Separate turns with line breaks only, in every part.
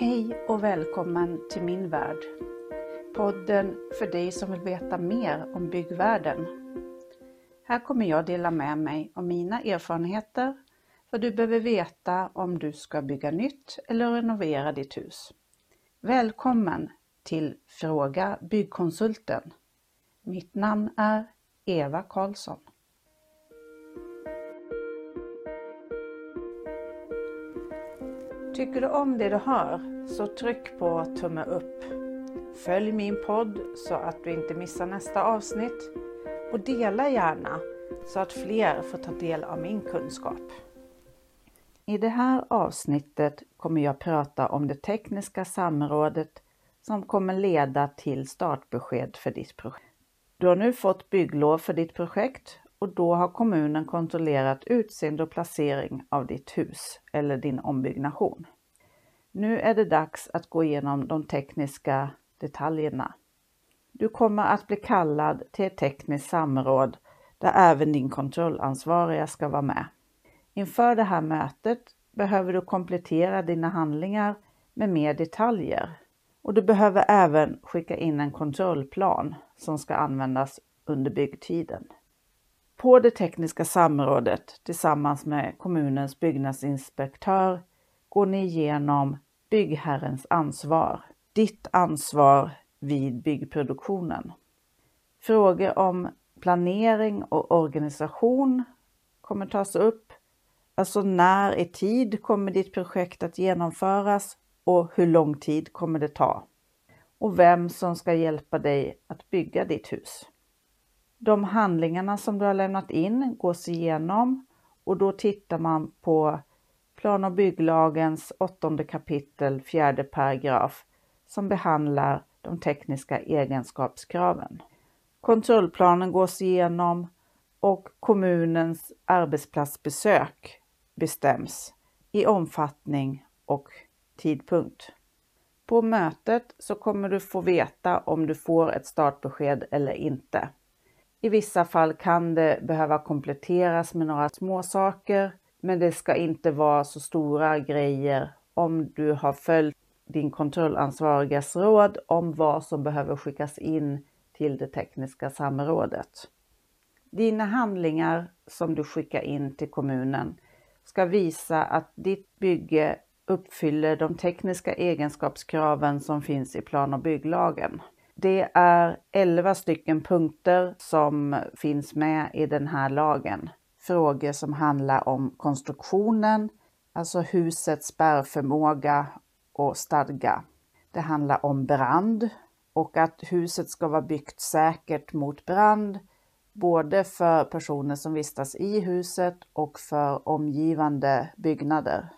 Hej och välkommen till min värld. Podden för dig som vill veta mer om byggvärlden. Här kommer jag dela med mig av mina erfarenheter, vad du behöver veta om du ska bygga nytt eller renovera ditt hus. Välkommen till Fråga Byggkonsulten. Mitt namn är Eva Karlsson. Tycker du om det du hör så tryck på tumme upp. Följ min podd så att du inte missar nästa avsnitt och dela gärna så att fler får ta del av min kunskap. I det här avsnittet kommer jag prata om det tekniska samrådet som kommer leda till startbesked för ditt projekt. Du har nu fått bygglov för ditt projekt och då har kommunen kontrollerat utseende och placering av ditt hus eller din ombyggnation. Nu är det dags att gå igenom de tekniska detaljerna. Du kommer att bli kallad till ett tekniskt samråd där även din kontrollansvariga ska vara med. Inför det här mötet behöver du komplettera dina handlingar med mer detaljer och du behöver även skicka in en kontrollplan som ska användas under byggtiden. På det tekniska samrådet tillsammans med kommunens byggnadsinspektör går ni igenom byggherrens ansvar, ditt ansvar vid byggproduktionen. Frågor om planering och organisation kommer tas upp. Alltså när i tid kommer ditt projekt att genomföras och hur lång tid kommer det ta? Och vem som ska hjälpa dig att bygga ditt hus. De handlingarna som du har lämnat in gås igenom och då tittar man på plan och bygglagens åttonde kapitel fjärde paragraf som behandlar de tekniska egenskapskraven. Kontrollplanen gås igenom och kommunens arbetsplatsbesök bestäms i omfattning och tidpunkt. På mötet så kommer du få veta om du får ett startbesked eller inte. I vissa fall kan det behöva kompletteras med några små saker, men det ska inte vara så stora grejer om du har följt din kontrollansvarigas råd om vad som behöver skickas in till det tekniska samrådet. Dina handlingar som du skickar in till kommunen ska visa att ditt bygge uppfyller de tekniska egenskapskraven som finns i plan och bygglagen. Det är 11 stycken punkter som finns med i den här lagen. Frågor som handlar om konstruktionen, alltså husets bärförmåga och stadga. Det handlar om brand och att huset ska vara byggt säkert mot brand, både för personer som vistas i huset och för omgivande byggnader.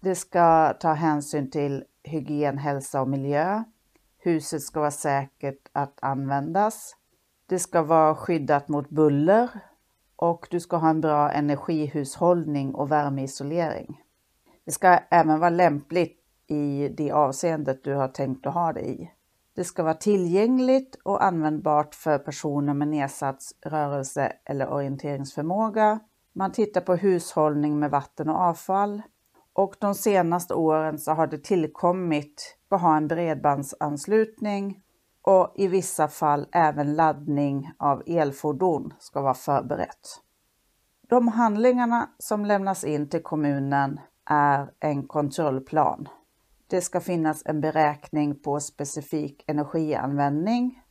Det ska ta hänsyn till hygien, hälsa och miljö. Huset ska vara säkert att användas. Det ska vara skyddat mot buller och du ska ha en bra energihushållning och värmeisolering. Det ska även vara lämpligt i det avseendet du har tänkt att ha det i. Det ska vara tillgängligt och användbart för personer med nedsatt rörelse eller orienteringsförmåga. Man tittar på hushållning med vatten och avfall. Och de senaste åren så har det tillkommit att ha en bredbandsanslutning och i vissa fall även laddning av elfordon ska vara förberett. De handlingarna som lämnas in till kommunen är en kontrollplan. Det ska finnas en beräkning på specifik energianvändning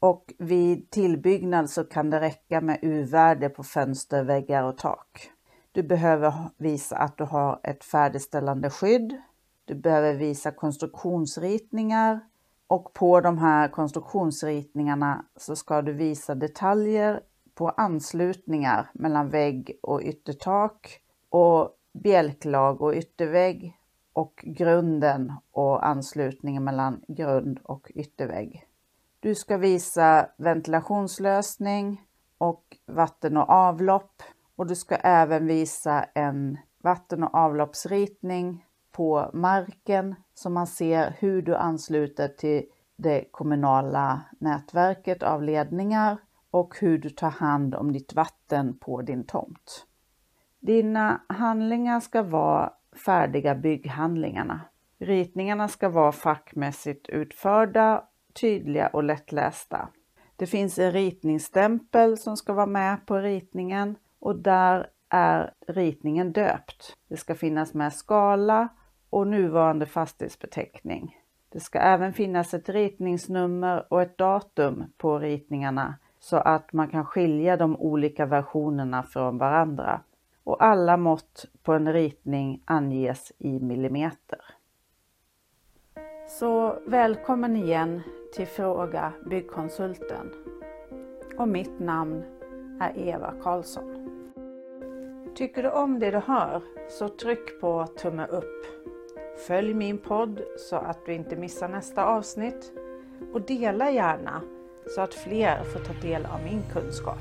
och vid tillbyggnad så kan det räcka med U-värde på fönster, väggar och tak. Du behöver visa att du har ett färdigställande skydd. Du behöver visa konstruktionsritningar och på de här konstruktionsritningarna så ska du visa detaljer på anslutningar mellan vägg och yttertak och bjälklag och yttervägg och grunden och anslutningen mellan grund och yttervägg. Du ska visa ventilationslösning och vatten och avlopp och du ska även visa en vatten och avloppsritning på marken så man ser hur du ansluter till det kommunala nätverket av ledningar och hur du tar hand om ditt vatten på din tomt. Dina handlingar ska vara färdiga bygghandlingarna. Ritningarna ska vara fackmässigt utförda, tydliga och lättlästa. Det finns en ritningsstämpel som ska vara med på ritningen och där är ritningen döpt. Det ska finnas med skala och nuvarande fastighetsbeteckning. Det ska även finnas ett ritningsnummer och ett datum på ritningarna så att man kan skilja de olika versionerna från varandra. Och alla mått på en ritning anges i millimeter. Så välkommen igen till Fråga Byggkonsulten. Och mitt namn är Eva Karlsson. Tycker du om det du hör så tryck på tumme upp. Följ min podd så att du inte missar nästa avsnitt och dela gärna så att fler får ta del av min kunskap.